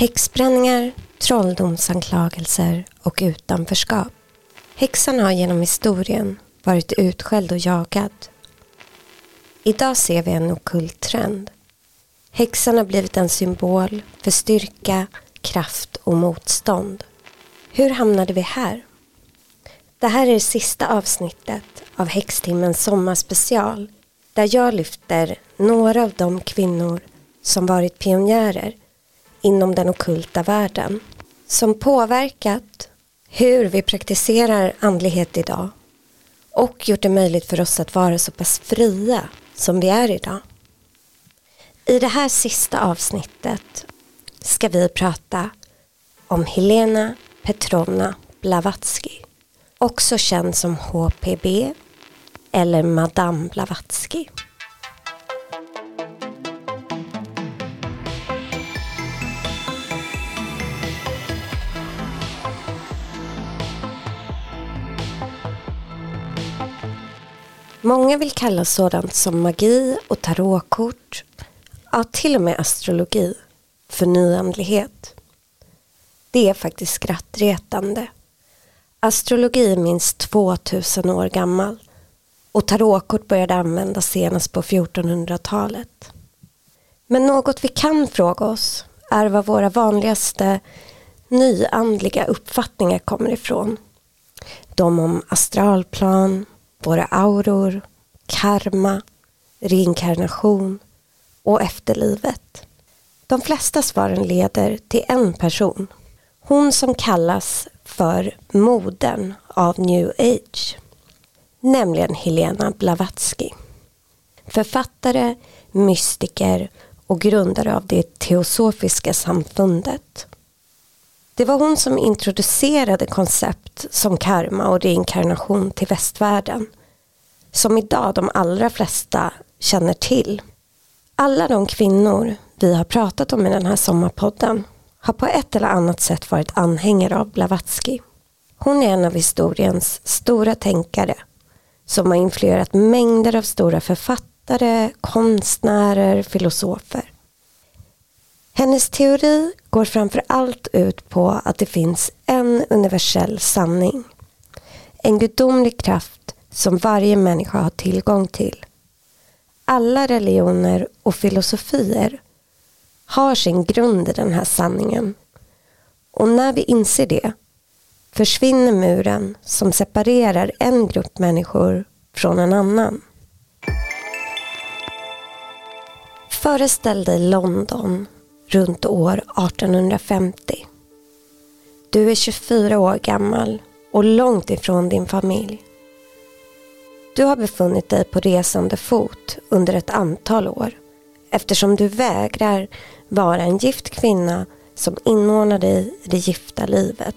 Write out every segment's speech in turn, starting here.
Häxbränningar, trolldomsanklagelser och utanförskap. Häxan har genom historien varit utskälld och jagad. Idag ser vi en okult trend. Häxan har blivit en symbol för styrka, kraft och motstånd. Hur hamnade vi här? Det här är det sista avsnittet av Häxtimmens sommarspecial där jag lyfter några av de kvinnor som varit pionjärer inom den okulta världen som påverkat hur vi praktiserar andlighet idag och gjort det möjligt för oss att vara så pass fria som vi är idag. I det här sista avsnittet ska vi prata om Helena Petrovna Blavatsky, också känd som HPB eller Madame Blavatsky. Många vill kalla sådant som magi och tarotkort, ja till och med astrologi, för nyandlighet. Det är faktiskt skrattretande. Astrologi är minst 2000 år gammal och tarotkort började användas senast på 1400-talet. Men något vi kan fråga oss är var våra vanligaste nyandliga uppfattningar kommer ifrån. De om astralplan, våra auror, karma, reinkarnation och efterlivet. De flesta svaren leder till en person. Hon som kallas för modern av new age. Nämligen Helena Blavatsky. Författare, mystiker och grundare av det teosofiska samfundet. Det var hon som introducerade koncept som karma och reinkarnation till västvärlden. Som idag de allra flesta känner till. Alla de kvinnor vi har pratat om i den här sommarpodden har på ett eller annat sätt varit anhängare av Blavatsky. Hon är en av historiens stora tänkare som har influerat mängder av stora författare, konstnärer, filosofer. Hennes teori går framför allt ut på att det finns en universell sanning. En gudomlig kraft som varje människa har tillgång till. Alla religioner och filosofier har sin grund i den här sanningen. Och när vi inser det försvinner muren som separerar en grupp människor från en annan. Föreställ dig London runt år 1850. Du är 24 år gammal och långt ifrån din familj. Du har befunnit dig på resande fot under ett antal år eftersom du vägrar vara en gift kvinna som inordnar dig i det gifta livet.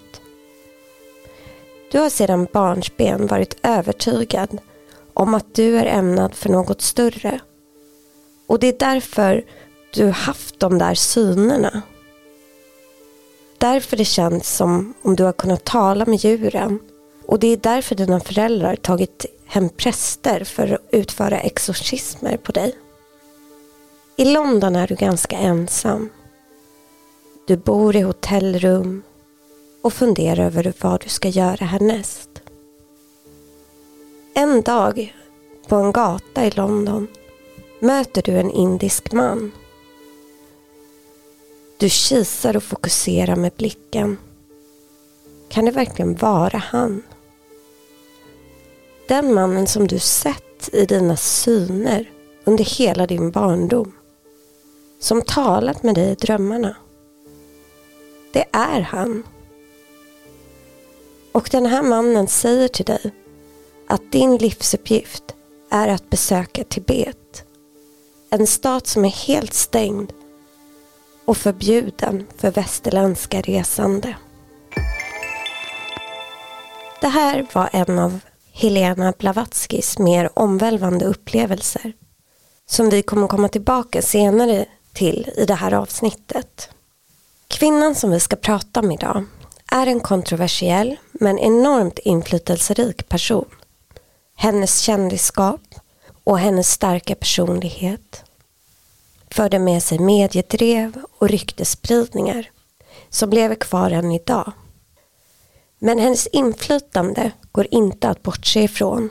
Du har sedan barnsben varit övertygad om att du är ämnad för något större. Och det är därför du haft de där synerna. Därför det känns som om du har kunnat tala med djuren. Och det är därför dina föräldrar tagit hem präster för att utföra exorcismer på dig. I London är du ganska ensam. Du bor i hotellrum och funderar över vad du ska göra härnäst. En dag på en gata i London möter du en indisk man. Du kisar och fokuserar med blicken. Kan det verkligen vara han? Den mannen som du sett i dina syner under hela din barndom. Som talat med dig i drömmarna. Det är han. Och den här mannen säger till dig att din livsuppgift är att besöka Tibet. En stat som är helt stängd och förbjuden för västerländska resande. Det här var en av Helena Blavatskys mer omvälvande upplevelser som vi kommer komma tillbaka senare till i det här avsnittet. Kvinnan som vi ska prata om idag är en kontroversiell men enormt inflytelserik person. Hennes kändisskap och hennes starka personlighet förde med sig mediedrev och ryktespridningar som lever kvar än idag. Men hennes inflytande går inte att bortse ifrån.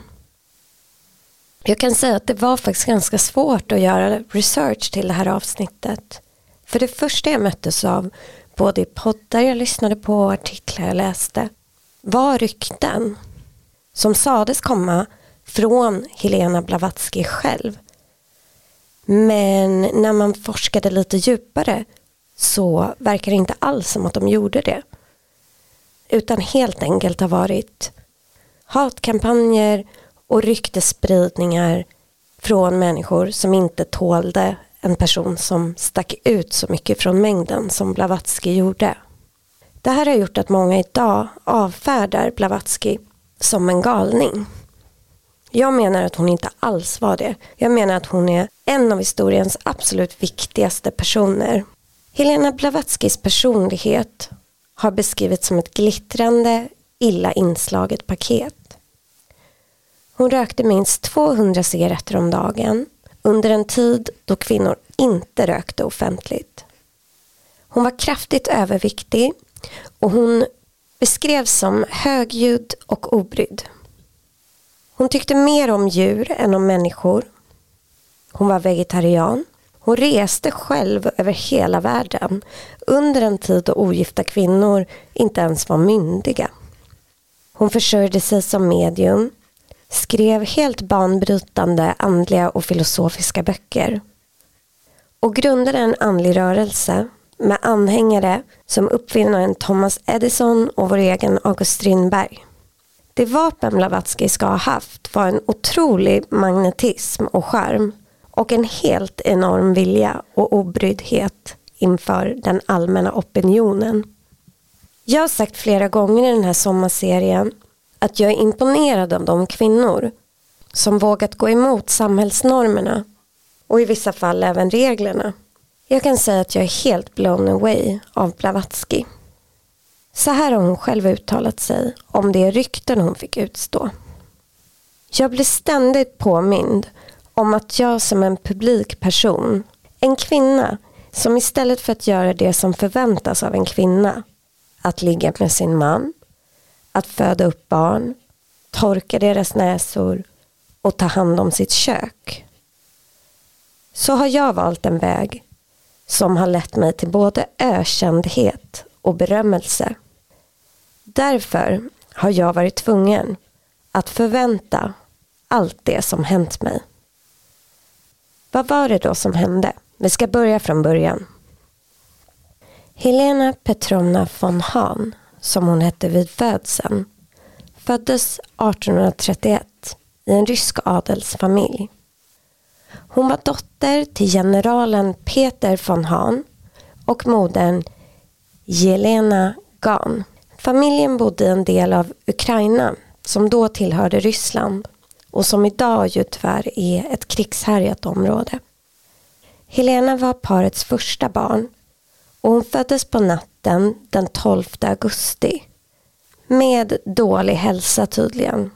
Jag kan säga att det var faktiskt ganska svårt att göra research till det här avsnittet. För det första jag möttes av, både i poddar jag lyssnade på och artiklar jag läste, var rykten som sades komma från Helena Blavatsky själv. Men när man forskade lite djupare så verkar det inte alls som att de gjorde det. Utan helt enkelt har varit hatkampanjer och ryktespridningar från människor som inte tålde en person som stack ut så mycket från mängden som Blavatsky gjorde. Det här har gjort att många idag avfärdar Blavatsky som en galning. Jag menar att hon inte alls var det. Jag menar att hon är en av historiens absolut viktigaste personer. Helena Blavatskys personlighet har beskrivits som ett glittrande, illa inslaget paket. Hon rökte minst 200 cigaretter om dagen under en tid då kvinnor inte rökte offentligt. Hon var kraftigt överviktig och hon beskrevs som högljudd och obrydd. Hon tyckte mer om djur än om människor. Hon var vegetarian. Hon reste själv över hela världen under en tid då ogifta kvinnor inte ens var myndiga. Hon försörjde sig som medium, skrev helt banbrytande andliga och filosofiska böcker och grundade en andlig rörelse med anhängare som uppfinnaren Thomas Edison och vår egen August Strindberg. Det vapen Blavatsky ska ha haft var en otrolig magnetism och charm och en helt enorm vilja och obryddhet inför den allmänna opinionen. Jag har sagt flera gånger i den här sommarserien att jag är imponerad av de kvinnor som vågat gå emot samhällsnormerna och i vissa fall även reglerna. Jag kan säga att jag är helt blown away av Blavatsky. Så här har hon själv uttalat sig om de rykten hon fick utstå. Jag blir ständigt påmind om att jag som en publik person, en kvinna som istället för att göra det som förväntas av en kvinna, att ligga med sin man, att föda upp barn, torka deras näsor och ta hand om sitt kök. Så har jag valt en väg som har lett mig till både ökändhet och berömmelse. Därför har jag varit tvungen att förvänta allt det som hänt mig. Vad var det då som hände? Vi ska börja från början. Helena Petrovna von Hahn, som hon hette vid födseln, föddes 1831 i en rysk adelsfamilj. Hon var dotter till generalen Peter von Hahn och modern Jelena Gahn. Familjen bodde i en del av Ukraina som då tillhörde Ryssland och som idag ju tyvärr är ett krigshärjat område. Helena var parets första barn och hon föddes på natten den 12 augusti med dålig hälsa tydligen.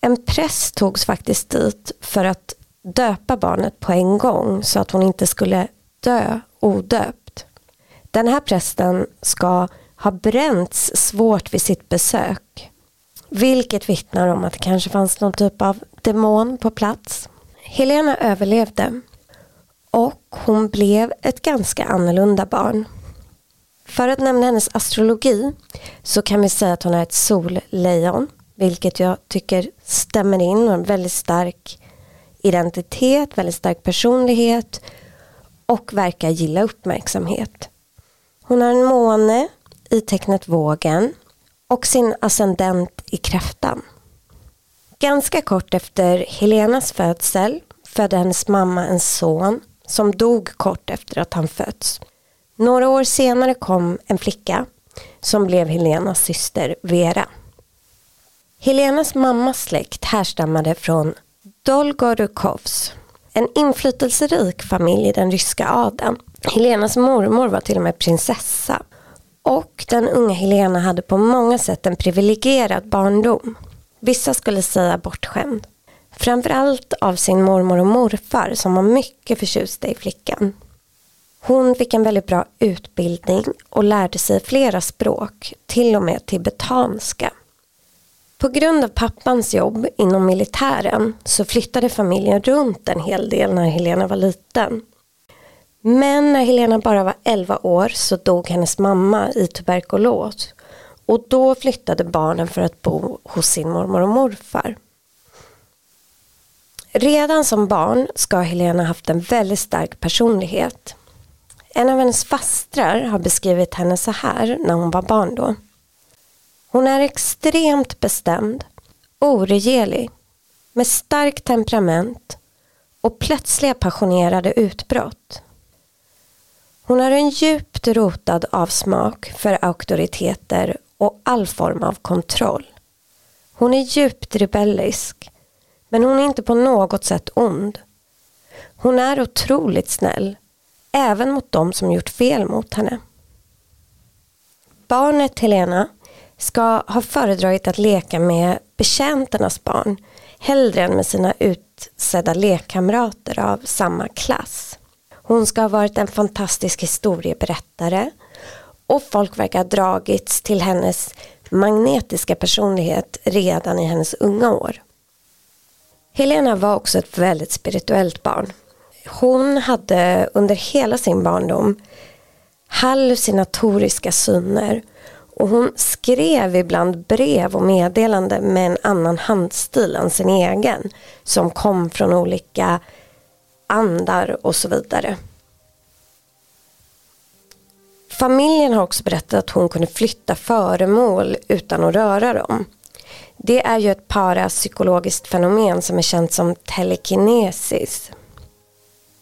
En präst togs faktiskt dit för att döpa barnet på en gång så att hon inte skulle dö odöpt. Den här prästen ska har bränts svårt vid sitt besök. Vilket vittnar om att det kanske fanns någon typ av demon på plats. Helena överlevde och hon blev ett ganska annorlunda barn. För att nämna hennes astrologi så kan vi säga att hon är ett sollejon vilket jag tycker stämmer in och en väldigt stark identitet, väldigt stark personlighet och verkar gilla uppmärksamhet. Hon har en måne i tecknet vågen och sin ascendent i kräftan. Ganska kort efter Helenas födsel födde hennes mamma en son som dog kort efter att han fötts. Några år senare kom en flicka som blev Helenas syster Vera. Helenas mammas släkt härstammade från Dolgorukovs, en inflytelserik familj i den ryska adeln. Helenas mormor var till och med prinsessa och den unga Helena hade på många sätt en privilegierad barndom. Vissa skulle säga bortskämd. Framförallt av sin mormor och morfar som var mycket förtjusta i flickan. Hon fick en väldigt bra utbildning och lärde sig flera språk, till och med tibetanska. På grund av pappans jobb inom militären så flyttade familjen runt en hel del när Helena var liten. Men när Helena bara var 11 år så dog hennes mamma i tuberkulos och då flyttade barnen för att bo hos sin mormor och morfar. Redan som barn ska Helena haft en väldigt stark personlighet. En av hennes fastrar har beskrivit henne så här när hon var barn då. Hon är extremt bestämd, oregerlig, med starkt temperament och plötsliga passionerade utbrott. Hon har en djupt rotad avsmak för auktoriteter och all form av kontroll. Hon är djupt rebellisk, men hon är inte på något sätt ond. Hon är otroligt snäll, även mot de som gjort fel mot henne. Barnet Helena ska ha föredragit att leka med betjänternas barn hellre än med sina utsedda lekkamrater av samma klass. Hon ska ha varit en fantastisk historieberättare och folk verkar ha dragits till hennes magnetiska personlighet redan i hennes unga år. Helena var också ett väldigt spirituellt barn. Hon hade under hela sin barndom hallucinatoriska syner och hon skrev ibland brev och meddelande med en annan handstil än sin egen som kom från olika andar och så vidare. Familjen har också berättat att hon kunde flytta föremål utan att röra dem. Det är ju ett parapsykologiskt fenomen som är känt som telekinesis.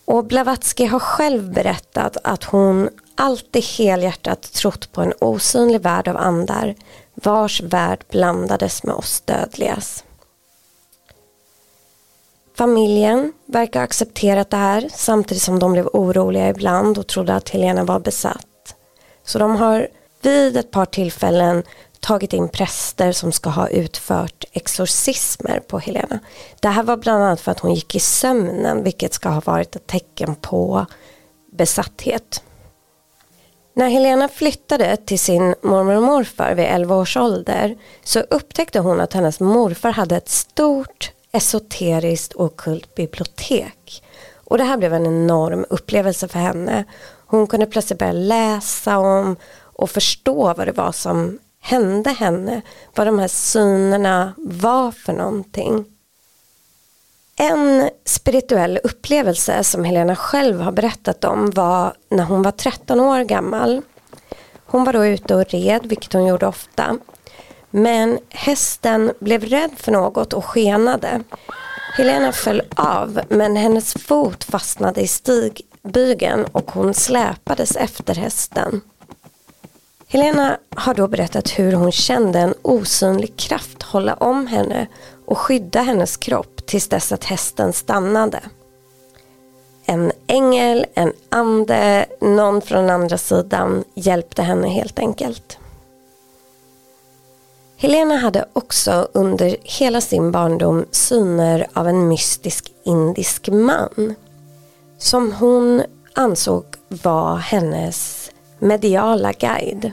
Och Blavatsky har själv berättat att hon alltid helhjärtat trott på en osynlig värld av andar vars värld blandades med oss dödligas. Familjen verkar ha accepterat det här samtidigt som de blev oroliga ibland och trodde att Helena var besatt. Så de har vid ett par tillfällen tagit in präster som ska ha utfört exorcismer på Helena. Det här var bland annat för att hon gick i sömnen vilket ska ha varit ett tecken på besatthet. När Helena flyttade till sin mormor och morfar vid 11 års ålder så upptäckte hon att hennes morfar hade ett stort esoteriskt och kult bibliotek. Och det här blev en enorm upplevelse för henne. Hon kunde plötsligt börja läsa om och förstå vad det var som hände henne. Vad de här synerna var för någonting. En spirituell upplevelse som Helena själv har berättat om var när hon var 13 år gammal. Hon var då ute och red, vilket hon gjorde ofta. Men hästen blev rädd för något och skenade. Helena föll av men hennes fot fastnade i stigbygeln och hon släpades efter hästen. Helena har då berättat hur hon kände en osynlig kraft hålla om henne och skydda hennes kropp tills dess att hästen stannade. En ängel, en ande, någon från andra sidan hjälpte henne helt enkelt. Helena hade också under hela sin barndom syner av en mystisk indisk man som hon ansåg var hennes mediala guide.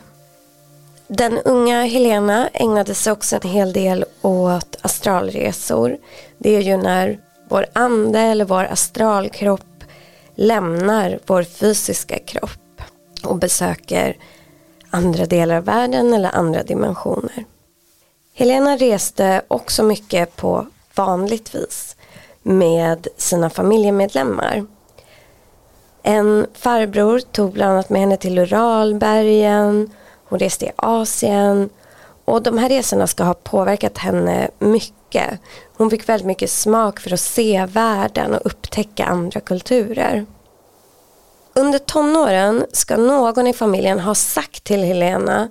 Den unga Helena ägnade sig också en hel del åt astralresor. Det är ju när vår ande eller vår astralkropp lämnar vår fysiska kropp och besöker andra delar av världen eller andra dimensioner. Helena reste också mycket på vanligt vis med sina familjemedlemmar. En farbror tog bland annat med henne till Uralbergen, hon reste i Asien och de här resorna ska ha påverkat henne mycket. Hon fick väldigt mycket smak för att se världen och upptäcka andra kulturer. Under tonåren ska någon i familjen ha sagt till Helena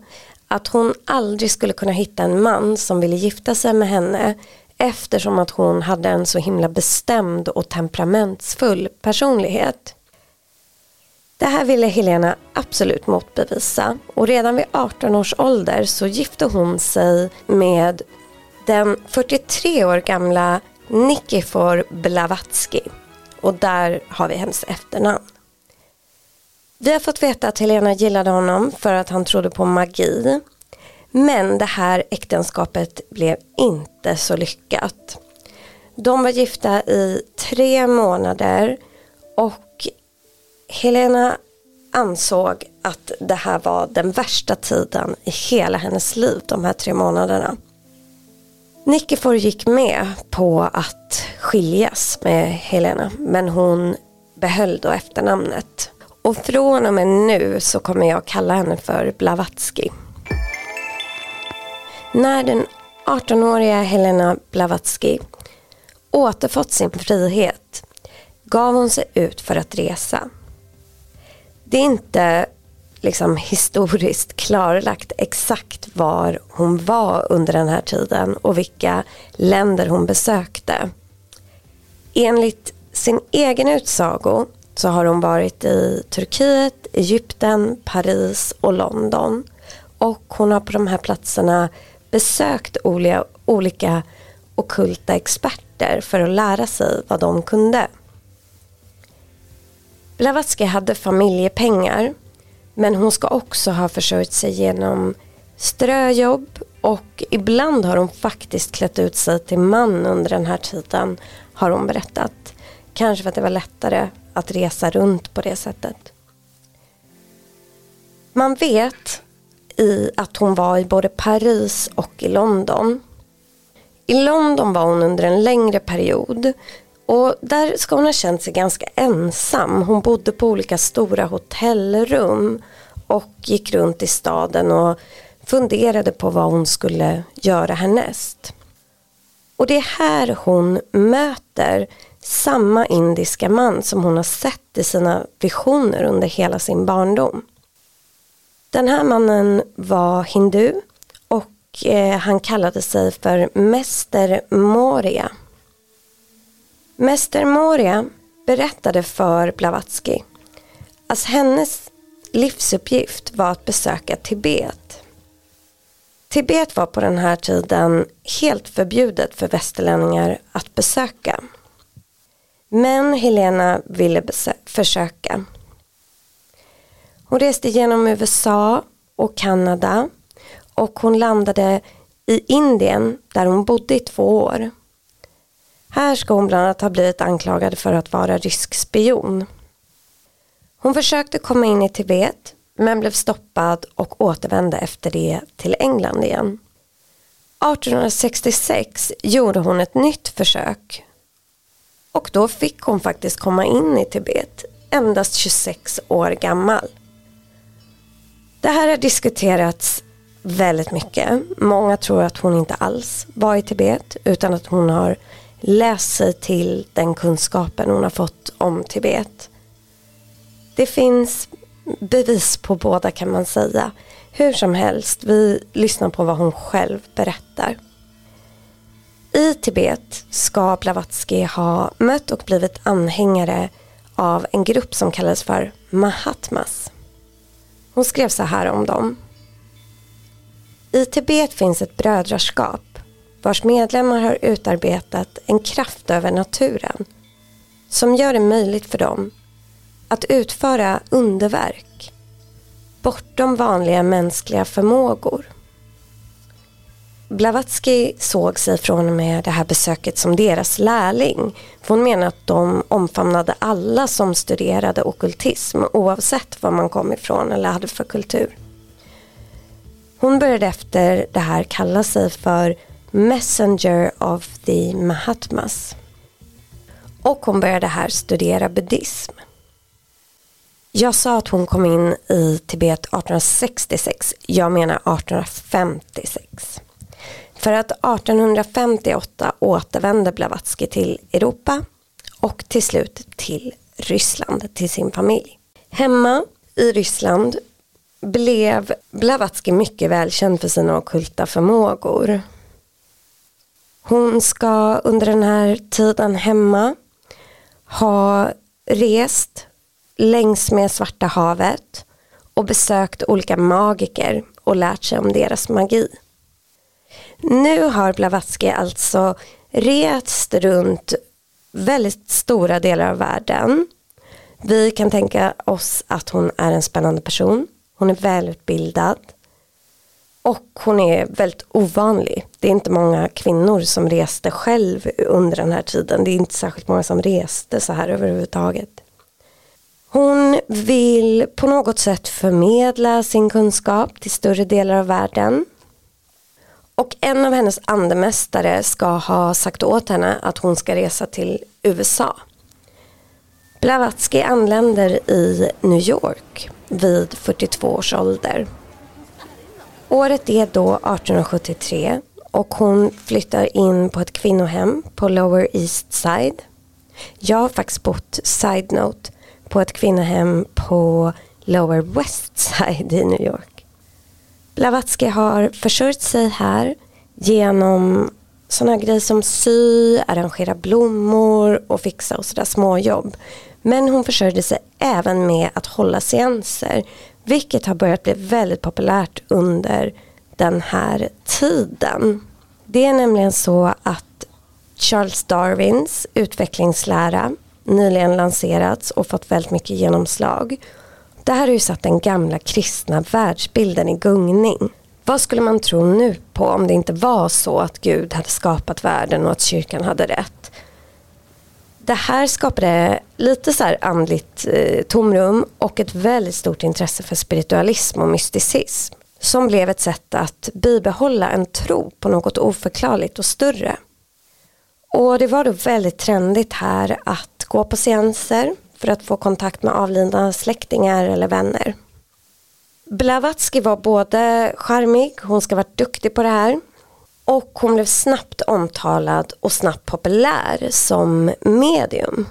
att hon aldrig skulle kunna hitta en man som ville gifta sig med henne eftersom att hon hade en så himla bestämd och temperamentsfull personlighet. Det här ville Helena absolut motbevisa och redan vid 18 års ålder så gifte hon sig med den 43 år gamla Nikifor Blavatsky och där har vi hennes efternamn. Vi har fått veta att Helena gillade honom för att han trodde på magi. Men det här äktenskapet blev inte så lyckat. De var gifta i tre månader och Helena ansåg att det här var den värsta tiden i hela hennes liv, de här tre månaderna. Nikifor gick med på att skiljas med Helena men hon behöll då efternamnet. Och från och med nu så kommer jag kalla henne för Blavatsky. När den 18-åriga Helena Blavatsky återfått sin frihet gav hon sig ut för att resa. Det är inte liksom historiskt klarlagt exakt var hon var under den här tiden och vilka länder hon besökte. Enligt sin egen utsago så har hon varit i Turkiet, Egypten, Paris och London. Och hon har på de här platserna besökt olika, olika okulta experter för att lära sig vad de kunde. Blavatsky hade familjepengar men hon ska också ha försörjt sig genom ströjobb och ibland har hon faktiskt klätt ut sig till man under den här tiden har hon berättat. Kanske för att det var lättare att resa runt på det sättet. Man vet i att hon var i både Paris och i London. I London var hon under en längre period och där ska hon ha känt sig ganska ensam. Hon bodde på olika stora hotellrum och gick runt i staden och funderade på vad hon skulle göra härnäst. Och det är här hon möter samma indiska man som hon har sett i sina visioner under hela sin barndom. Den här mannen var hindu och eh, han kallade sig för Mäster Moria. Mäster Moria berättade för Blavatsky att hennes livsuppgift var att besöka Tibet. Tibet var på den här tiden helt förbjudet för västerlänningar att besöka. Men Helena ville försöka. Hon reste genom USA och Kanada och hon landade i Indien där hon bodde i två år. Här ska hon bland annat ha blivit anklagad för att vara rysk spion. Hon försökte komma in i Tibet men blev stoppad och återvände efter det till England igen. 1866 gjorde hon ett nytt försök och då fick hon faktiskt komma in i Tibet, endast 26 år gammal. Det här har diskuterats väldigt mycket. Många tror att hon inte alls var i Tibet utan att hon har läst sig till den kunskapen hon har fått om Tibet. Det finns bevis på båda kan man säga. Hur som helst, vi lyssnar på vad hon själv berättar. I Tibet ska Blavatsky ha mött och blivit anhängare av en grupp som kallas för Mahatmas. Hon skrev så här om dem. I Tibet finns ett brödraskap vars medlemmar har utarbetat en kraft över naturen som gör det möjligt för dem att utföra underverk bortom vanliga mänskliga förmågor. Blavatsky såg sig från och med det här besöket som deras lärling. Hon menar att de omfamnade alla som studerade okultism oavsett var man kom ifrån eller hade för kultur. Hon började efter det här kalla sig för Messenger of the Mahatmas. Och hon började här studera buddhism. Jag sa att hon kom in i Tibet 1866. Jag menar 1856. För att 1858 återvände Blavatsky till Europa och till slut till Ryssland, till sin familj. Hemma i Ryssland blev Blavatsky mycket välkänd för sina okulta förmågor. Hon ska under den här tiden hemma ha rest längs med Svarta havet och besökt olika magiker och lärt sig om deras magi. Nu har Blavatsky alltså rest runt väldigt stora delar av världen Vi kan tänka oss att hon är en spännande person. Hon är välutbildad. Och hon är väldigt ovanlig. Det är inte många kvinnor som reste själv under den här tiden. Det är inte särskilt många som reste så här överhuvudtaget. Hon vill på något sätt förmedla sin kunskap till större delar av världen. Och en av hennes andemästare ska ha sagt åt henne att hon ska resa till USA. Blavatsky anländer i New York vid 42 års ålder. Året är då 1873 och hon flyttar in på ett kvinnohem på Lower East Side. Jag har faktiskt bott, side note, på ett kvinnohem på Lower West Side i New York. Blavatsky har försörjt sig här genom sådana grejer som sy, arrangera blommor och fixa och sådär småjobb. Men hon försörjde sig även med att hålla seanser, vilket har börjat bli väldigt populärt under den här tiden. Det är nämligen så att Charles Darwins utvecklingslära nyligen lanserats och fått väldigt mycket genomslag. Det här har ju satt den gamla kristna världsbilden i gungning. Vad skulle man tro nu på om det inte var så att Gud hade skapat världen och att kyrkan hade rätt? Det här skapade lite så här andligt eh, tomrum och ett väldigt stort intresse för spiritualism och mysticism som blev ett sätt att bibehålla en tro på något oförklarligt och större. Och det var då väldigt trendigt här att gå på seanser för att få kontakt med avlidna släktingar eller vänner. Blavatsky var både charmig, hon ska varit duktig på det här och hon blev snabbt omtalad och snabbt populär som medium.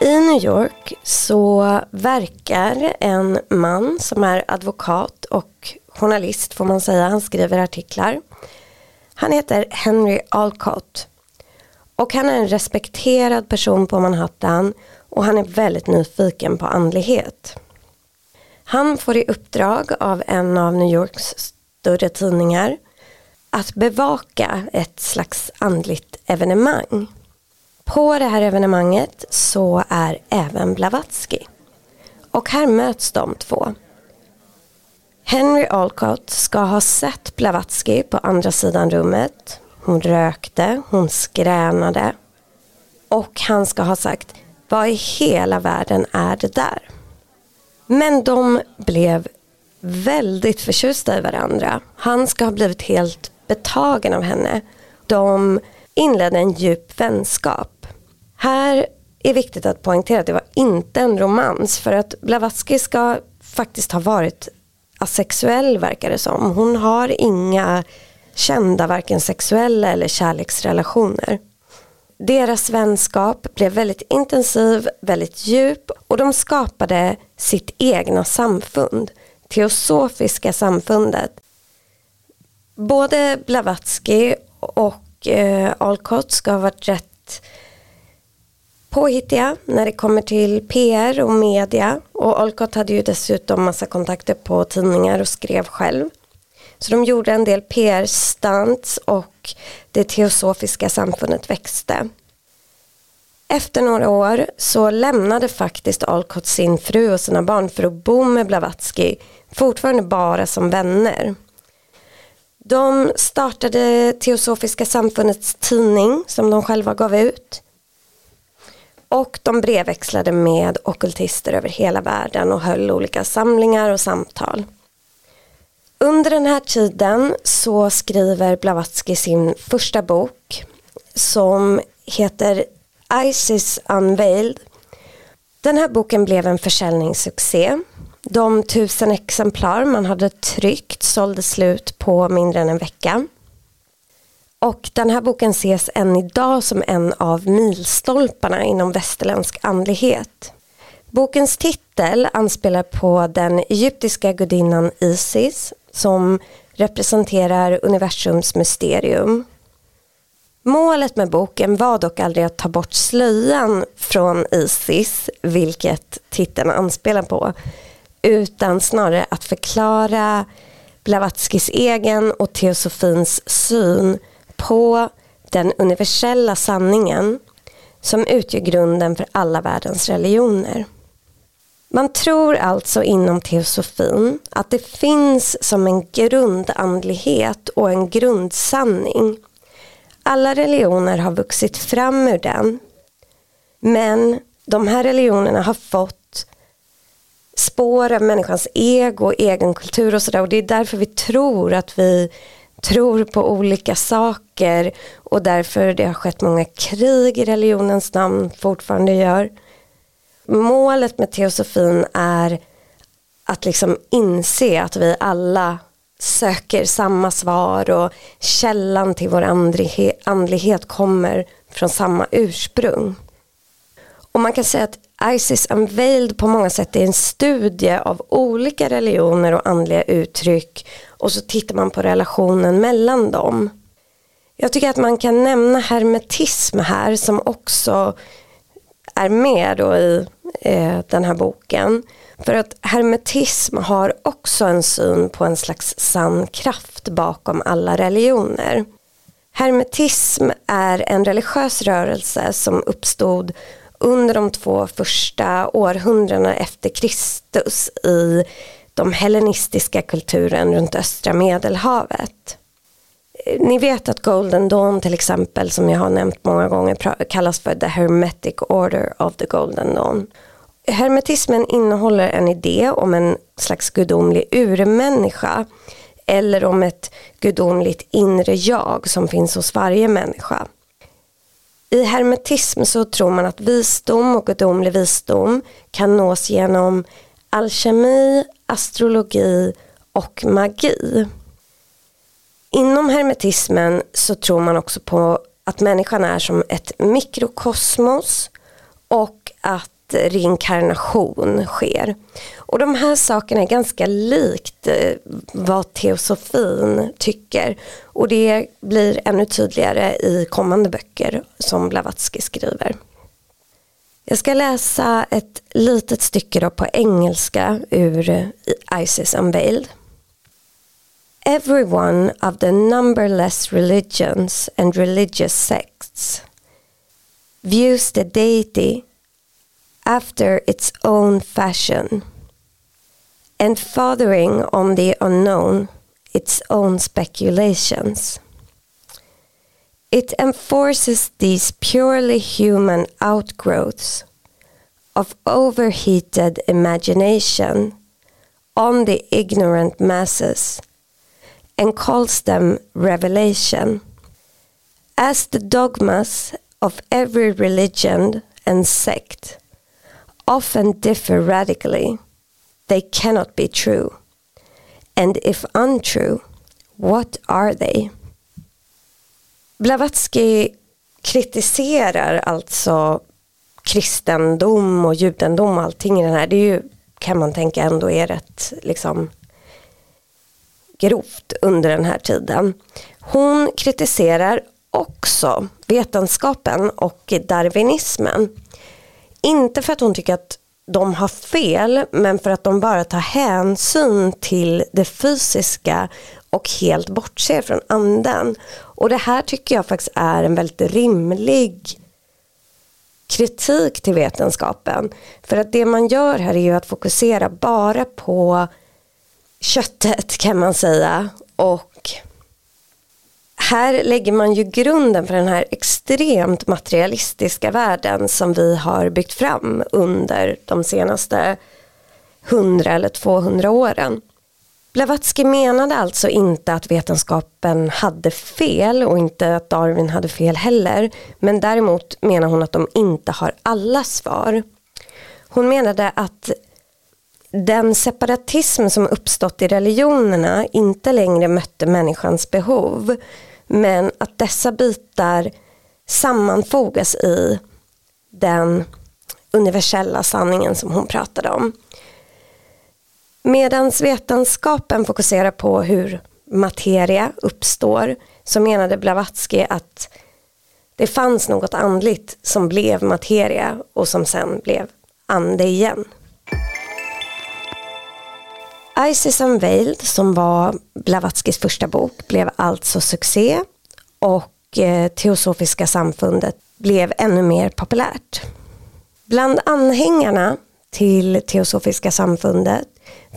I New York så verkar en man som är advokat och journalist får man säga, han skriver artiklar. Han heter Henry Alcott och han är en respekterad person på Manhattan och han är väldigt nyfiken på andlighet. Han får i uppdrag av en av New Yorks större tidningar att bevaka ett slags andligt evenemang. På det här evenemanget så är även Blavatsky. Och här möts de två. Henry Alcott ska ha sett Blavatsky på andra sidan rummet. Hon rökte, hon skränade. Och han ska ha sagt, vad i hela världen är det där? Men de blev väldigt förtjusta i varandra. Han ska ha blivit helt betagen av henne. De inledde en djup vänskap. Här är viktigt att poängtera att det var inte en romans för att Blavatsky ska faktiskt ha varit asexuell verkar det som. Hon har inga kända varken sexuella eller kärleksrelationer. Deras vänskap blev väldigt intensiv, väldigt djup och de skapade sitt egna samfund, Teosofiska samfundet. Både Blavatsky och eh, Alcott ska ha varit rätt påhittiga när det kommer till PR och media. Och Alcott hade ju dessutom massa kontakter på tidningar och skrev själv. Så de gjorde en del PR-stunts och det teosofiska samfundet växte. Efter några år så lämnade faktiskt Alcott sin fru och sina barn för att bo med Blavatsky, fortfarande bara som vänner. De startade Teosofiska samfundets tidning som de själva gav ut. Och de brevväxlade med okultister över hela världen och höll olika samlingar och samtal. Under den här tiden så skriver Blavatsky sin första bok som heter Isis Unveiled. Den här boken blev en försäljningssuccé. De tusen exemplar man hade tryckt sålde slut på mindre än en vecka. Och den här boken ses än idag som en av milstolparna inom västerländsk andlighet. Bokens titel anspelar på den egyptiska gudinnan Isis som representerar universums mysterium. Målet med boken var dock aldrig att ta bort slöjan från Isis, vilket titeln anspelar på, utan snarare att förklara Blavatskys egen och teosofins syn på den universella sanningen som utgör grunden för alla världens religioner. Man tror alltså inom teosofin att det finns som en grundandlighet och en grundsanning. Alla religioner har vuxit fram ur den. Men de här religionerna har fått spår av människans ego, egen kultur och sådär. Och det är därför vi tror att vi tror på olika saker och därför det har skett många krig i religionens namn, fortfarande gör. Målet med teosofin är att liksom inse att vi alla söker samma svar och källan till vår andlighet kommer från samma ursprung. Och man kan säga att Isis Unveiled på många sätt är en studie av olika religioner och andliga uttryck och så tittar man på relationen mellan dem. Jag tycker att man kan nämna hermetism här som också är med då i eh, den här boken. För att hermetism har också en syn på en slags sann kraft bakom alla religioner. Hermetism är en religiös rörelse som uppstod under de två första århundradena efter Kristus i de hellenistiska kulturen runt östra medelhavet. Eh, ni vet att Golden Dawn till exempel som jag har nämnt många gånger kallas för the hermetic order of the Golden Dawn. Hermetismen innehåller en idé om en slags gudomlig urmänniska eller om ett gudomligt inre jag som finns hos varje människa. I hermetism så tror man att visdom och gudomlig visdom kan nås genom alkemi, astrologi och magi. Inom hermetismen så tror man också på att människan är som ett mikrokosmos och att reinkarnation sker. Och de här sakerna är ganska likt eh, vad teosofin tycker. Och det blir ännu tydligare i kommande böcker som Blavatsky skriver. Jag ska läsa ett litet stycke då på engelska ur Isis Unveiled. Every one of the numberless religions and religious sects views the deity after its own fashion and fathering on the unknown its own speculations. It enforces these purely human outgrowths of overheated imagination on the ignorant masses and calls them revelation. As the dogmas of every religion and sect often differ radically, they cannot be true. And if untrue, what are they? Blavatsky kritiserar alltså kristendom och judendom och allting i den här. Det är ju, kan man tänka ändå är rätt liksom grovt under den här tiden. Hon kritiserar också vetenskapen och darwinismen. Inte för att hon tycker att de har fel men för att de bara tar hänsyn till det fysiska och helt bortser från anden. Och det här tycker jag faktiskt är en väldigt rimlig kritik till vetenskapen. För att det man gör här är ju att fokusera bara på köttet kan man säga och här lägger man ju grunden för den här extremt materialistiska världen som vi har byggt fram under de senaste 100 eller 200 åren. Blavatsky menade alltså inte att vetenskapen hade fel och inte att Darwin hade fel heller. Men däremot menar hon att de inte har alla svar. Hon menade att den separatism som uppstått i religionerna inte längre mötte människans behov. Men att dessa bitar sammanfogas i den universella sanningen som hon pratade om. Medan vetenskapen fokuserar på hur materia uppstår så menade Blavatsky att det fanns något andligt som blev materia och som sen blev ande igen. Isis Unveiled som var Blavatskys första bok blev alltså succé och eh, Teosofiska samfundet blev ännu mer populärt. Bland anhängarna till Teosofiska samfundet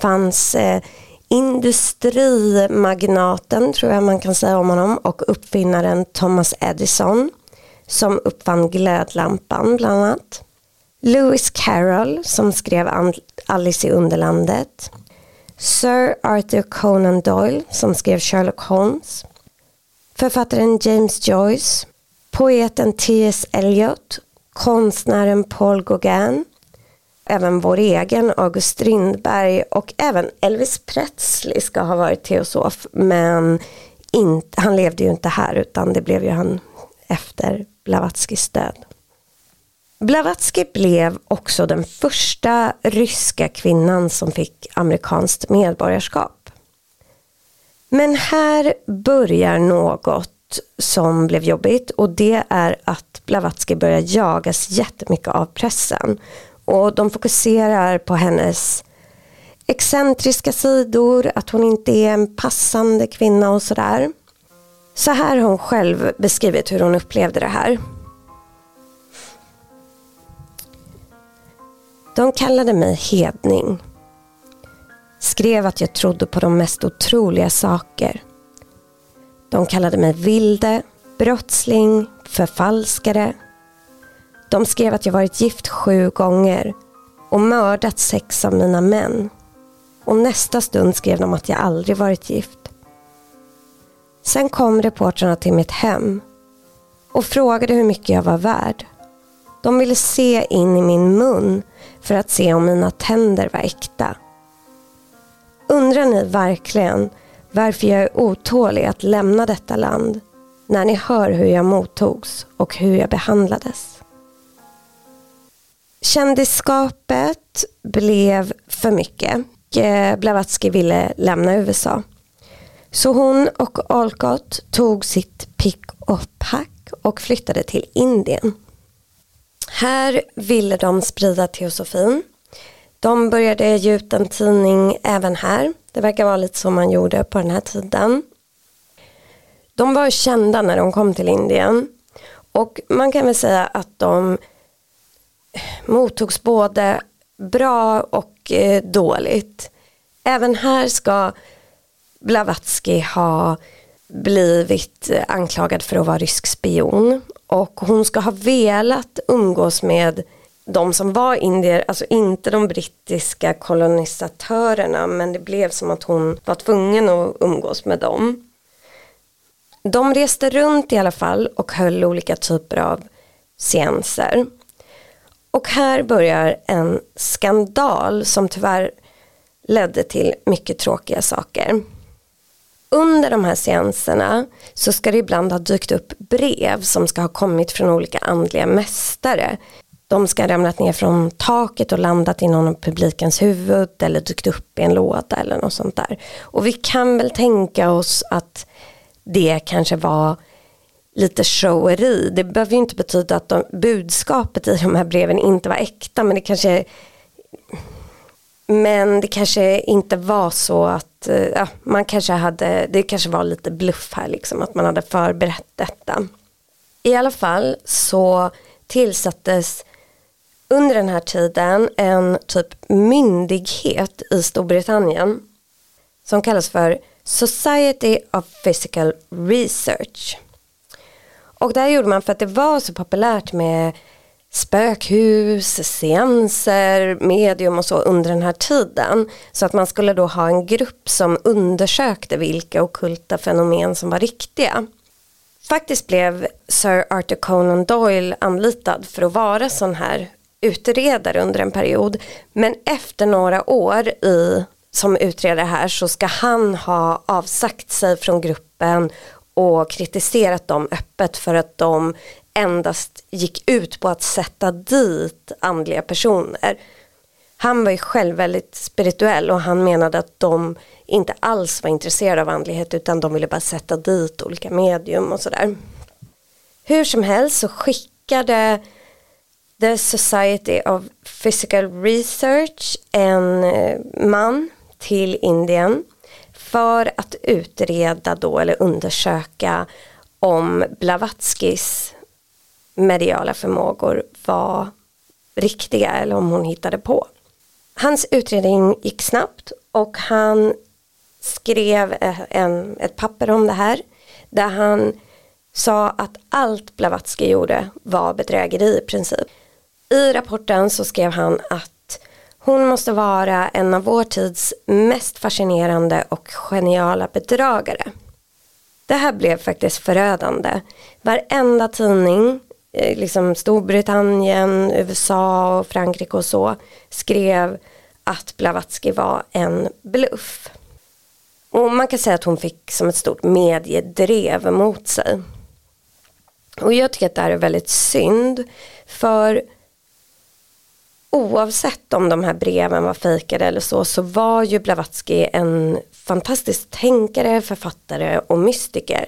fanns eh, industrimagnaten, tror jag man kan säga om honom, och uppfinnaren Thomas Edison som uppfann glödlampan bland annat. Lewis Carroll som skrev Alice i Underlandet. Sir Arthur Conan Doyle som skrev Sherlock Holmes. Författaren James Joyce. Poeten T.S. Eliot. Konstnären Paul Gauguin. Även vår egen August Strindberg och även Elvis Presley ska ha varit teosof men inte, han levde ju inte här utan det blev ju han efter Blavatskys död. Blavatsky blev också den första ryska kvinnan som fick amerikanskt medborgarskap. Men här börjar något som blev jobbigt och det är att Blavatsky börjar jagas jättemycket av pressen. Och de fokuserar på hennes excentriska sidor, att hon inte är en passande kvinna och sådär. Så här har hon själv beskrivit hur hon upplevde det här. De kallade mig hedning. Skrev att jag trodde på de mest otroliga saker. De kallade mig vilde, brottsling, förfalskare. De skrev att jag varit gift sju gånger och mördat sex av mina män. Och nästa stund skrev de att jag aldrig varit gift. Sen kom reportrarna till mitt hem och frågade hur mycket jag var värd. De ville se in i min mun för att se om mina tänder var äkta. Undrar ni verkligen varför jag är otålig att lämna detta land när ni hör hur jag mottogs och hur jag behandlades? Kändisskapet blev för mycket. Eh, Blavatsky ville lämna USA. Så hon och Alcott tog sitt pick och pack och flyttade till Indien. Här ville de sprida teosofin. De började ge ut en tidning även här. Det verkar vara lite som man gjorde på den här tiden. De var kända när de kom till Indien. Och man kan väl säga att de mottogs både bra och eh, dåligt. Även här ska Blavatsky ha blivit eh, anklagad för att vara rysk spion och hon ska ha velat umgås med de som var indier, alltså inte de brittiska kolonisatörerna men det blev som att hon var tvungen att umgås med dem. De reste runt i alla fall och höll olika typer av seanser. Och här börjar en skandal som tyvärr ledde till mycket tråkiga saker under de här seanserna så ska det ibland ha dykt upp brev som ska ha kommit från olika andliga mästare. De ska ha ramlat ner från taket och landat i någon av publikens huvud eller dykt upp i en låda eller något sånt där. Och vi kan väl tänka oss att det kanske var lite showeri. Det behöver ju inte betyda att de, budskapet i de här breven inte var äkta men det kanske men det kanske inte var så att eh, ja, man kanske hade, det kanske var lite bluff här liksom att man hade förberett detta. I alla fall så tillsattes under den här tiden en typ myndighet i Storbritannien som kallas för Society of Physical Research. Och det här gjorde man för att det var så populärt med spökhus, seanser, medium och så under den här tiden. Så att man skulle då ha en grupp som undersökte vilka okulta fenomen som var riktiga. Faktiskt blev Sir Arthur Conan Doyle anlitad för att vara sån här utredare under en period. Men efter några år i, som utredare här så ska han ha avsagt sig från gruppen och kritiserat dem öppet för att de endast gick ut på att sätta dit andliga personer. Han var ju själv väldigt spirituell och han menade att de inte alls var intresserade av andlighet utan de ville bara sätta dit olika medium och sådär. Hur som helst så skickade The Society of Physical Research en eh, man till Indien för att utreda då eller undersöka om Blavatskys mediala förmågor var riktiga eller om hon hittade på. Hans utredning gick snabbt och han skrev eh, en, ett papper om det här där han sa att allt Blavatsky gjorde var bedrägeri i princip. I rapporten så skrev han att hon måste vara en av vår tids mest fascinerande och geniala bedragare. Det här blev faktiskt förödande. Varenda tidning, Eh, liksom Storbritannien, USA och Frankrike och så, skrev att Blavatsky var en bluff. Och man kan säga att hon fick som ett stort mediedrev mot sig. Och jag tycker att det här är väldigt synd. För oavsett om de här breven var fejkade eller så, så var ju Blavatsky en fantastisk tänkare, författare och mystiker.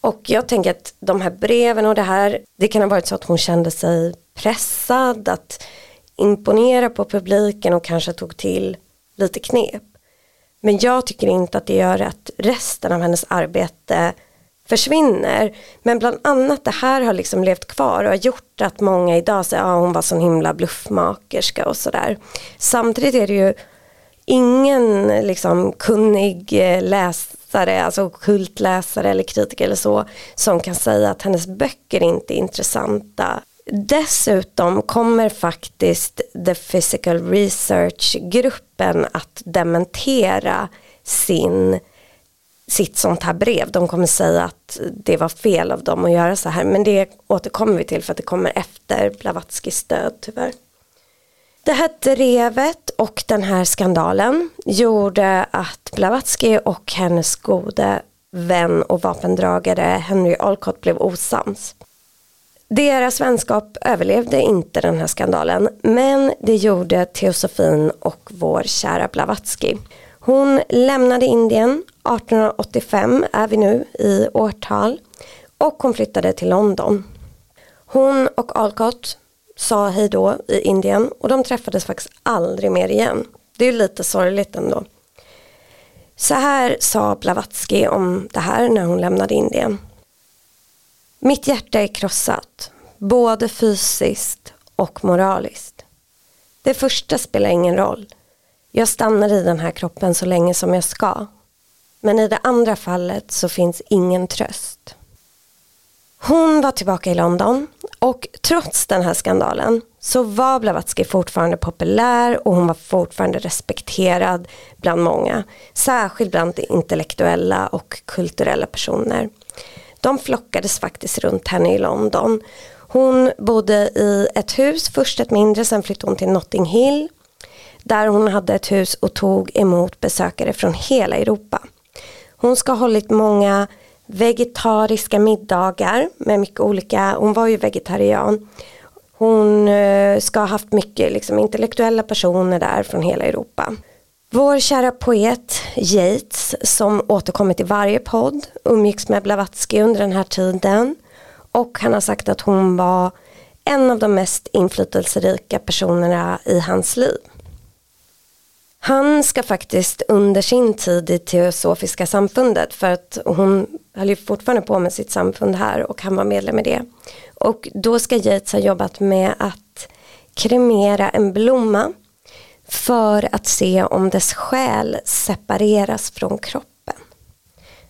Och jag tänker att de här breven och det här, det kan ha varit så att hon kände sig pressad att imponera på publiken och kanske tog till lite knep. Men jag tycker inte att det gör att resten av hennes arbete försvinner. Men bland annat det här har liksom levt kvar och har gjort att många idag säger att ah, hon var sån himla bluffmakerska och sådär. Samtidigt är det ju ingen liksom kunnig eh, läsare läsare, alltså kultläsare eller kritiker eller så, som kan säga att hennes böcker inte är intressanta. Dessutom kommer faktiskt The Physical Research-gruppen att dementera sin sitt sånt här brev. De kommer säga att det var fel av dem att göra så här. Men det återkommer vi till för att det kommer efter Blavatskys död tyvärr. Det här drevet och den här skandalen gjorde att Blavatsky och hennes gode vän och vapendragare Henry Alcott blev osams. Deras vänskap överlevde inte den här skandalen men det gjorde Teosofin och vår kära Blavatsky. Hon lämnade Indien 1885 är vi nu i årtal och hon flyttade till London. Hon och Alcott sa hej då i Indien och de träffades faktiskt aldrig mer igen. Det är lite sorgligt ändå. Så här sa Blavatsky om det här när hon lämnade Indien. Mitt hjärta är krossat, både fysiskt och moraliskt. Det första spelar ingen roll. Jag stannar i den här kroppen så länge som jag ska. Men i det andra fallet så finns ingen tröst. Hon var tillbaka i London och trots den här skandalen så var Blavatsky fortfarande populär och hon var fortfarande respekterad bland många. Särskilt bland intellektuella och kulturella personer. De flockades faktiskt runt henne i London. Hon bodde i ett hus, först ett mindre, sen flyttade hon till Notting Hill där hon hade ett hus och tog emot besökare från hela Europa. Hon ska ha hållit många vegetariska middagar med mycket olika, hon var ju vegetarian. Hon eh, ska ha haft mycket liksom, intellektuella personer där från hela Europa. Vår kära poet Yates som återkommit i varje podd umgicks med Blavatsky under den här tiden och han har sagt att hon var en av de mest inflytelserika personerna i hans liv. Han ska faktiskt under sin tid i Teosofiska samfundet för att hon höll ju fortfarande på med sitt samfund här och han var medlem i det. Och då ska Yates ha jobbat med att kremera en blomma för att se om dess själ separeras från kroppen.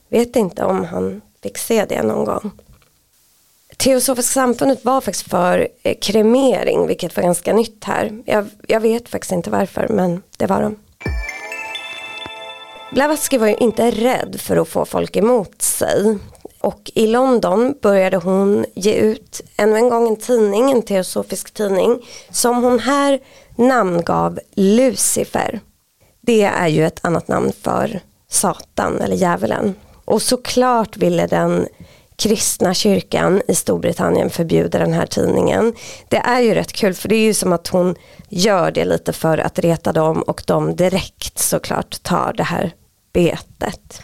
Vet inte om han fick se det någon gång. Teosofiska samfundet var faktiskt för eh, kremering vilket var ganska nytt här. Jag, jag vet faktiskt inte varför men det var de. Blavatsky var ju inte rädd för att få folk emot sig. Och i London började hon ge ut ännu en gång en tidning, en teosofisk tidning, som hon här namngav Lucifer. Det är ju ett annat namn för Satan eller djävulen. Och såklart ville den kristna kyrkan i Storbritannien förbjuda den här tidningen. Det är ju rätt kul för det är ju som att hon gör det lite för att reta dem och de direkt såklart tar det här betet.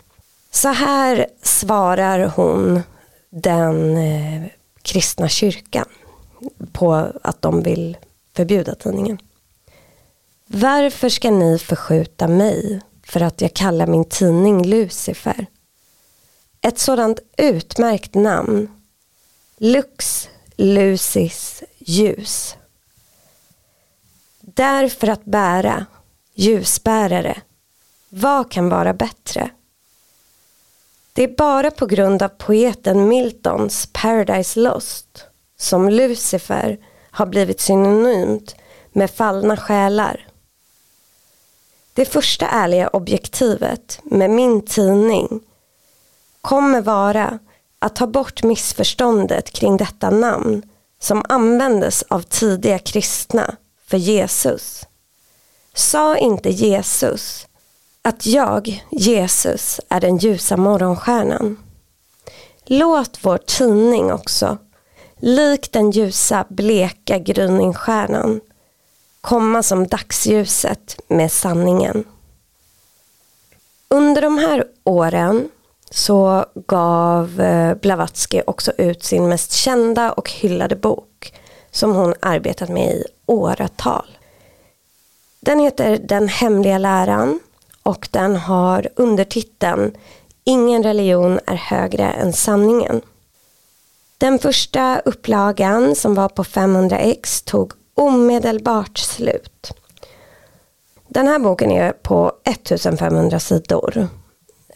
Så här svarar hon den eh, kristna kyrkan på att de vill förbjuda tidningen. Varför ska ni förskjuta mig för att jag kallar min tidning Lucifer? Ett sådant utmärkt namn. Lux Lucis ljus. Därför att bära, ljusbärare, vad kan vara bättre? Det är bara på grund av poeten Miltons Paradise Lost som Lucifer har blivit synonymt med fallna själar. Det första ärliga objektivet med min tidning kommer vara att ta bort missförståndet kring detta namn som användes av tidiga kristna för Jesus. Sa inte Jesus att jag, Jesus, är den ljusa morgonstjärnan? Låt vår tidning också, lik den ljusa bleka gryningsstjärnan, komma som dagsljuset med sanningen. Under de här åren så gav eh, Blavatsky också ut sin mest kända och hyllade bok som hon arbetat med i åratal. Den heter Den hemliga läran och den har undertiteln Ingen religion är högre än sanningen. Den första upplagan som var på 500 ex tog omedelbart slut. Den här boken är på 1500 sidor.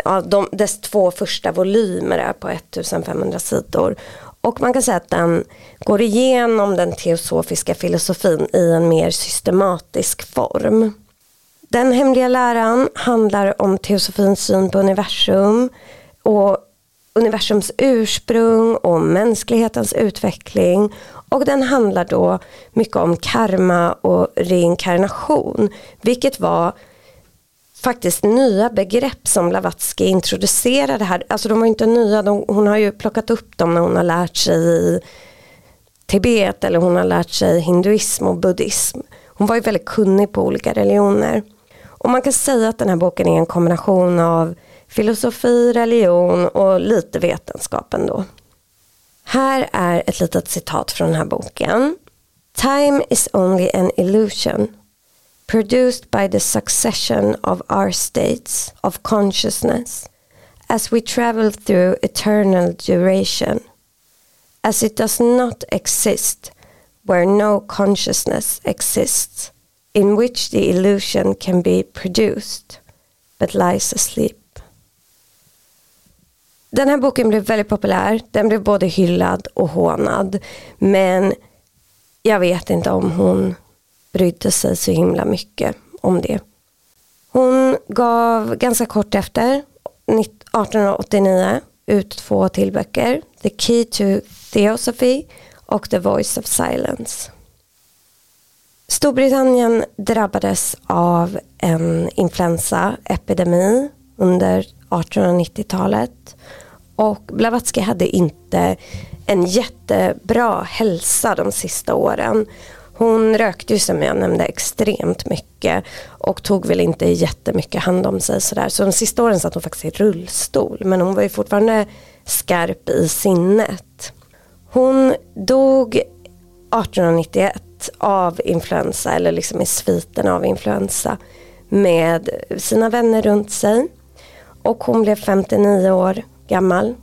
Ja, de, dess två första volymer är på 1500 sidor. Och man kan säga att den går igenom den teosofiska filosofin i en mer systematisk form. Den hemliga läran handlar om teosofins syn på universum och universums ursprung och mänsklighetens utveckling och den handlar då mycket om karma och reinkarnation vilket var faktiskt nya begrepp som Blavatsky introducerade här. Alltså de var inte nya, de, hon har ju plockat upp dem när hon har lärt sig i Tibet eller hon har lärt sig hinduism och buddhism. Hon var ju väldigt kunnig på olika religioner. Och man kan säga att den här boken är en kombination av filosofi, religion och lite vetenskap ändå. Här är ett litet citat från den här boken. Time is only an illusion produced by the succession of our states of consciousness as we travel through eternal duration, as it does not exist where no consciousness exists, in which the illusion can be produced, but lies asleep. Den här boken blev väldigt populär. Den blev både hyllad och hånad. Men jag vet inte om hon brydde sig så himla mycket om det. Hon gav ganska kort efter, 1889, ut två till böcker. The Key to Theosophy och The Voice of Silence. Storbritannien drabbades av en influensaepidemi under 1890-talet och Blavatsky hade inte en jättebra hälsa de sista åren. Hon rökte ju som jag nämnde extremt mycket och tog väl inte jättemycket hand om sig sådär. Så de sista åren satt hon faktiskt i rullstol men hon var ju fortfarande skarp i sinnet. Hon dog 1891 av influensa eller liksom i sviten av influensa med sina vänner runt sig. Och hon blev 59 år gammal.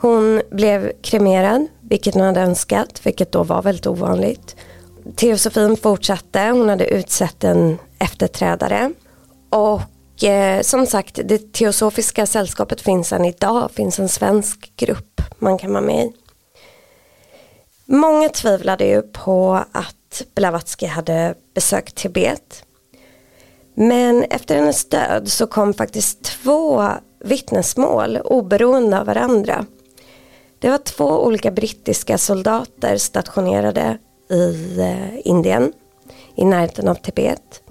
Hon blev kremerad vilket hon hade önskat, vilket då var väldigt ovanligt. Teosofin fortsatte, hon hade utsett en efterträdare. Och eh, som sagt, det teosofiska sällskapet finns än idag, finns en svensk grupp man kan vara med i. Många tvivlade ju på att Blavatsky hade besökt Tibet. Men efter hennes död så kom faktiskt två vittnesmål oberoende av varandra det var två olika brittiska soldater stationerade i eh, Indien i närheten av Tibet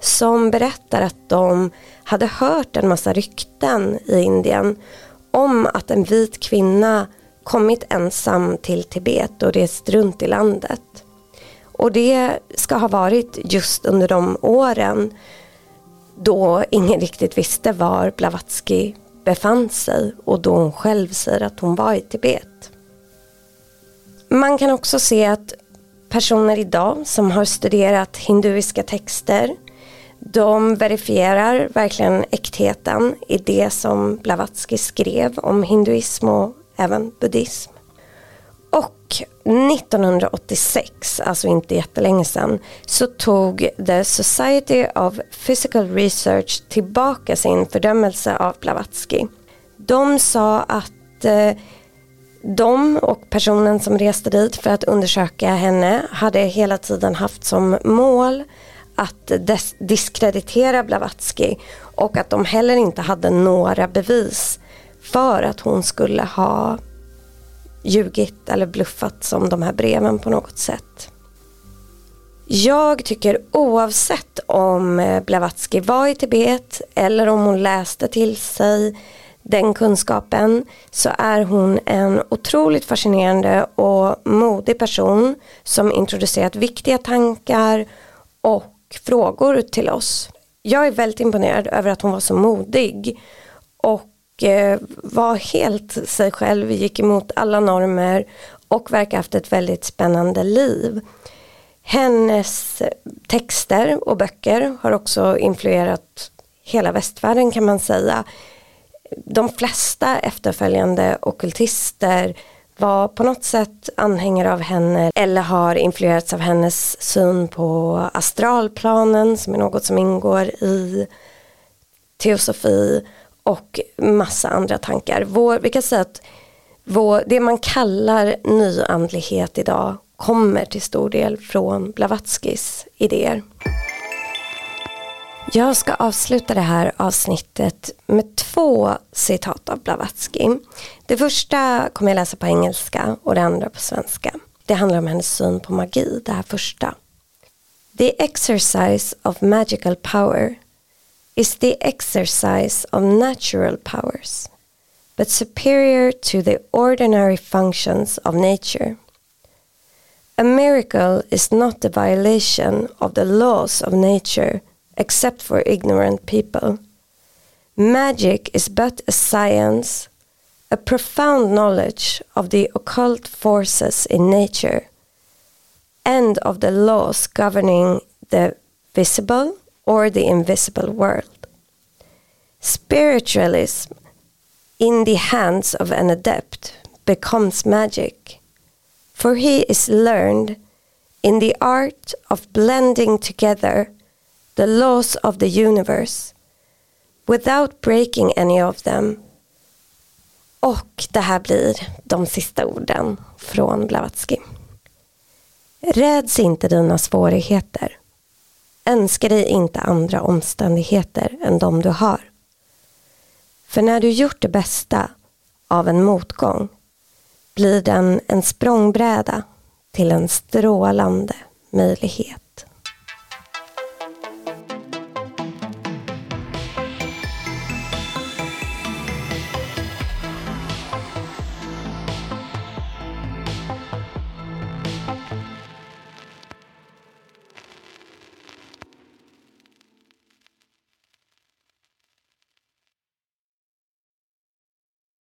som berättar att de hade hört en massa rykten i Indien om att en vit kvinna kommit ensam till Tibet och rest runt i landet. Och det ska ha varit just under de åren då ingen riktigt visste var Blavatsky befann sig och då hon själv säger att hon var i Tibet. Man kan också se att personer idag som har studerat hinduiska texter de verifierar verkligen äktheten i det som Blavatsky skrev om hinduism och även buddhism. Och 1986, alltså inte jättelänge sedan, så tog The Society of Physical Research tillbaka sin fördömelse av Blavatsky. De sa att eh, de och personen som reste dit för att undersöka henne hade hela tiden haft som mål att diskreditera Blavatsky och att de heller inte hade några bevis för att hon skulle ha ljugit eller bluffat som de här breven på något sätt. Jag tycker oavsett om eh, Blavatsky var i Tibet eller om hon läste till sig den kunskapen så är hon en otroligt fascinerande och modig person som introducerat viktiga tankar och frågor till oss. Jag är väldigt imponerad över att hon var så modig och Eh, var helt sig själv, gick emot alla normer och verkar haft ett väldigt spännande liv. Hennes texter och böcker har också influerat hela västvärlden kan man säga. De flesta efterföljande okultister var på något sätt anhängare av henne eller har influerats av hennes syn på astralplanen som är något som ingår i teosofi och massa andra tankar. Vår, vi kan säga att vår, det man kallar nyandlighet idag kommer till stor del från Blavatskys idéer. Jag ska avsluta det här avsnittet med två citat av Blavatsky. Det första kommer jag läsa på engelska och det andra på svenska. Det handlar om hennes syn på magi, det här första. The exercise of magical power is the exercise of natural powers but superior to the ordinary functions of nature. A miracle is not the violation of the laws of nature except for ignorant people. Magic is but a science, a profound knowledge of the occult forces in nature and of the laws governing the visible or the invisible world. Spiritualism in the hands of an adept becomes magic, for he is learned in the art of blending together the laws of the universe without breaking any of them. Och det här blir de sista orden från Blavatsky. Räds inte dina svårigheter. Önska dig inte andra omständigheter än de du har. För när du gjort det bästa av en motgång blir den en språngbräda till en strålande möjlighet.